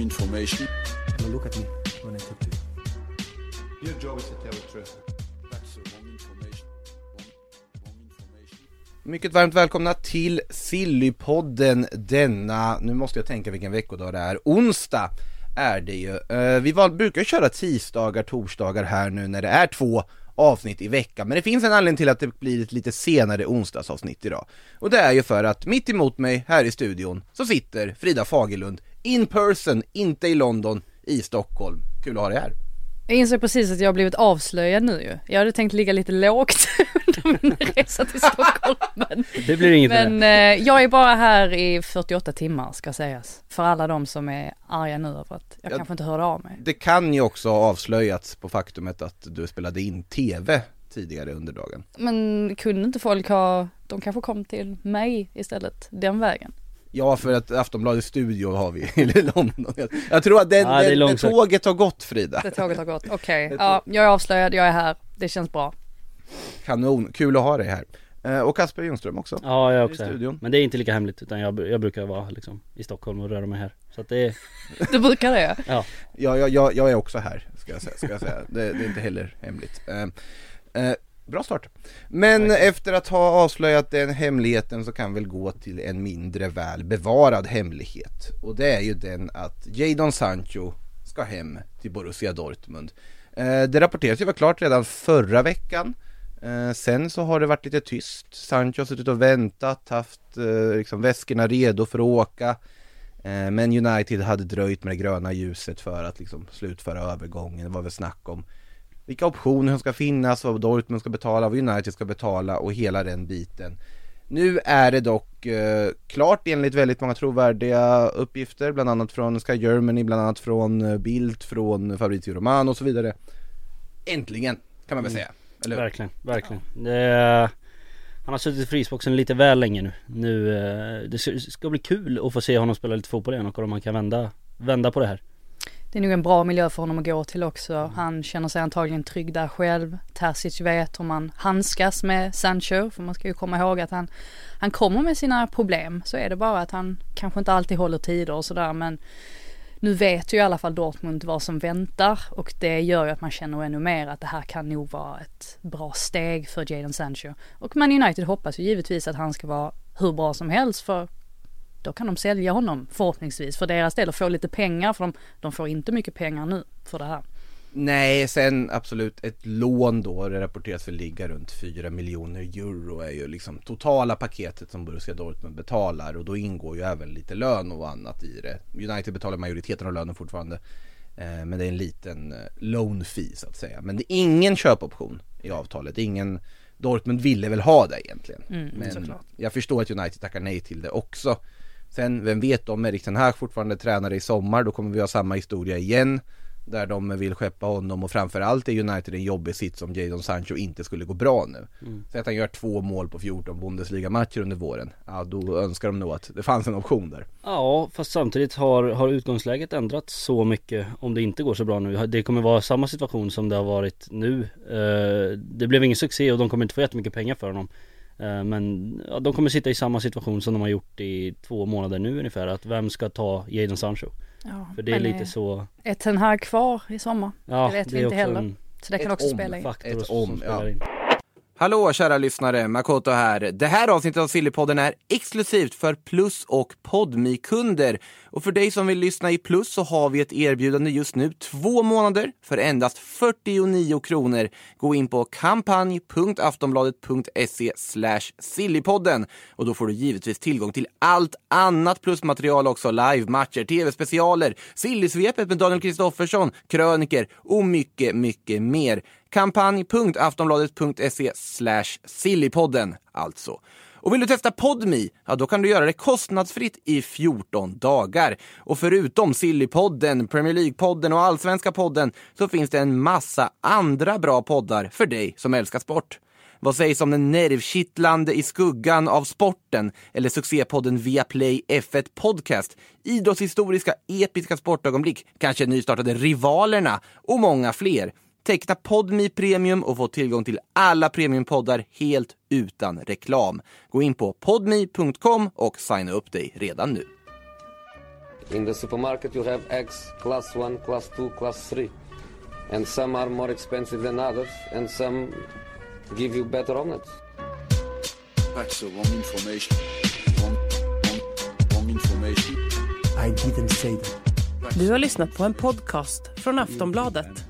Wrong information. Now look at me when I talk to you. Your job is to tell the truth. That's the wrong information. Wrong, wrong information. Mycket varmt välkomna till Sillypodden denna, nu måste jag tänka vilken veckodag det är, onsdag är det ju. Eh, Vi val, brukar köra tisdagar, torsdagar här nu när det är två avsnitt i veckan, men det finns en anledning till att det blir ett lite senare onsdagsavsnitt idag. Och det är ju för att mitt emot mig här i studion så sitter Frida Fagerlund in person, inte i London, i Stockholm. Kul att ha dig här. Jag inser precis att jag har blivit avslöjad nu ju. Jag hade tänkt ligga lite lågt under min resa till Stockholm. Men, Det blir inget men eh, jag är bara här i 48 timmar ska sägas. För alla de som är arga nu över att jag Ja. kanske inte hörde av mig. Det kan ju också ha avslöjats på faktumet att du spelade in TV tidigare under dagen. Men kunde inte folk ha, de kanske kom till mig istället den vägen. Ja, för att Aftonbladets studio har vi i London. Jag, jag tror att den, Ja, den, det tåget har gått Frida. Det tåget har gått. Okej, ja, jag är avslöjad, jag är här. Det känns bra. Kanon, kul att ha dig här. Eh, och Kasper Ljungström också. Ja, jag I också. studion. Men det är inte lika hemligt utan jag, jag brukar vara liksom i Stockholm och röra mig här. Så att det är, Du brukar det? ja. Ja, jag, jag, jag är också här, ska jag säga. Ska jag säga. Det, det är inte heller hemligt. Eh, eh, bra start. Men efter att ha avslöjat den hemligheten så kan vi gå till en mindre väl bevarad hemlighet. Och det är ju den att Jadon Sancho ska hem till Borussia Dortmund. Eh, det rapporterades ju var klart redan förra veckan. Eh, sen så har det varit lite tyst. Sancho har suttit och väntat, haft eh, liksom väskorna redo för att åka. Men United hade dröjt med det gröna ljuset för att liksom slutföra övergången. Det var väl snack om vilka optioner som ska finnas, vad Dortmund ska betala, vad United ska betala och hela den biten. Nu är det dock eh, klart enligt väldigt många trovärdiga uppgifter, bland annat från Sky Germany, bland annat från eh, Bildt, från Fabrizio Romano och så vidare. Äntligen, kan man väl säga. Eller hur? verkligen, verkligen. Det är, han har suttit i frysboxen lite väl länge nu. Nu, eh, det ska- bli kul att få se honom spela lite fotboll igen och om man kan vända, vända på det här. Det är nog en bra miljö för honom att gå till också. Han känner sig antagligen trygg där själv. Terzic vet hur man handskas med Sancho, för man ska ju komma ihåg att han, han kommer med sina problem. Så är det bara att han kanske inte alltid håller tider och sådär, men nu vet ju i alla fall Dortmund vad som väntar och det gör ju att man känner ännu mer att det här kan nog vara ett bra steg för Jadon Sancho. Och Man United hoppas ju givetvis att han ska vara hur bra som helst för då kan de sälja honom förhoppningsvis för deras del och få lite pengar för de, de får inte mycket pengar nu för det här. Nej, sen absolut ett lån då, det rapporteras väl ligga runt 4 miljoner euro är ju liksom totala paketet som Borussia Dortmund betalar och då ingår ju även lite lön och annat i det. United betalar majoriteten av lönen fortfarande eh, men det är en liten eh, loan fee så att säga. Men det är ingen köpoption i avtalet, ingen Dortmund ville väl ha det egentligen. men såklart. jag förstår att United tackar nej till det också. Sen, vem vet om Erik Ten Hag fortfarande tränar i sommar, då kommer vi ha samma historia igen. Där de vill skeppa honom och framförallt är United en jobbig sits om Jadon Sancho inte skulle gå bra nu. Så att han gör två mål på 14 Bundesliga-matcher under våren. Ja, då önskar de nog att det fanns en option där. Ja, fast samtidigt har, har utgångsläget ändrats så mycket om det inte går så bra nu. Det kommer vara samma situation som det har varit nu. Eh, det blev ingen succé och de kommer inte få jättemycket pengar för honom. Eh, men ja, de kommer sitta i samma situation som de har gjort i två månader nu ungefär. Att vem ska ta Jadon Sancho? Ja, För det är lite så, Är Ten Hag kvar i sommar? ja det vet vi är inte heller. en Så det kan också om spela in. faktor Ett som om, spelar ja. in. Hallå kära lyssnare, Makoto här. Det här avsnittet av Sillypodden är exklusivt för Plus och podmi kunder Och för dig som vill lyssna i Plus så har vi ett erbjudande just nu, två månader för endast 49 kronor. Gå in på kampanj.aftonbladet.se sillypodden och då får du givetvis tillgång till allt annat plusmaterial också, live-matcher, tv-specialer, Sillysvepet med Daniel Kristoffersson, kröniker och mycket, mycket mer. Kampanj.aftonbladet.se sillypodden alltså. Och vill du testa Podmi? Ja, då kan du göra det kostnadsfritt i 14 dagar. Och förutom Sillypodden, Premier League-podden och Allsvenska podden så finns det en massa andra bra poddar för dig som älskar sport. Vad sägs om den nervkittlande I skuggan av sporten eller succépodden Viaplay F1 Podcast, idrottshistoriska episka sportögonblick, kanske nystartade Rivalerna och många fler. Teckna Podmi Premium och få tillgång till alla premiumpoddar helt utan reklam. Gå in på podmi.com och signa upp dig redan nu. In the supermarket, you have eggs class 1, class 2, class 3. And some are more expensive than others, and some give you better omelets. That's the wrong information. Wrong, wrong, wrong information. I didn't say that. Du har lyssnat på en podcast från Aftonbladet.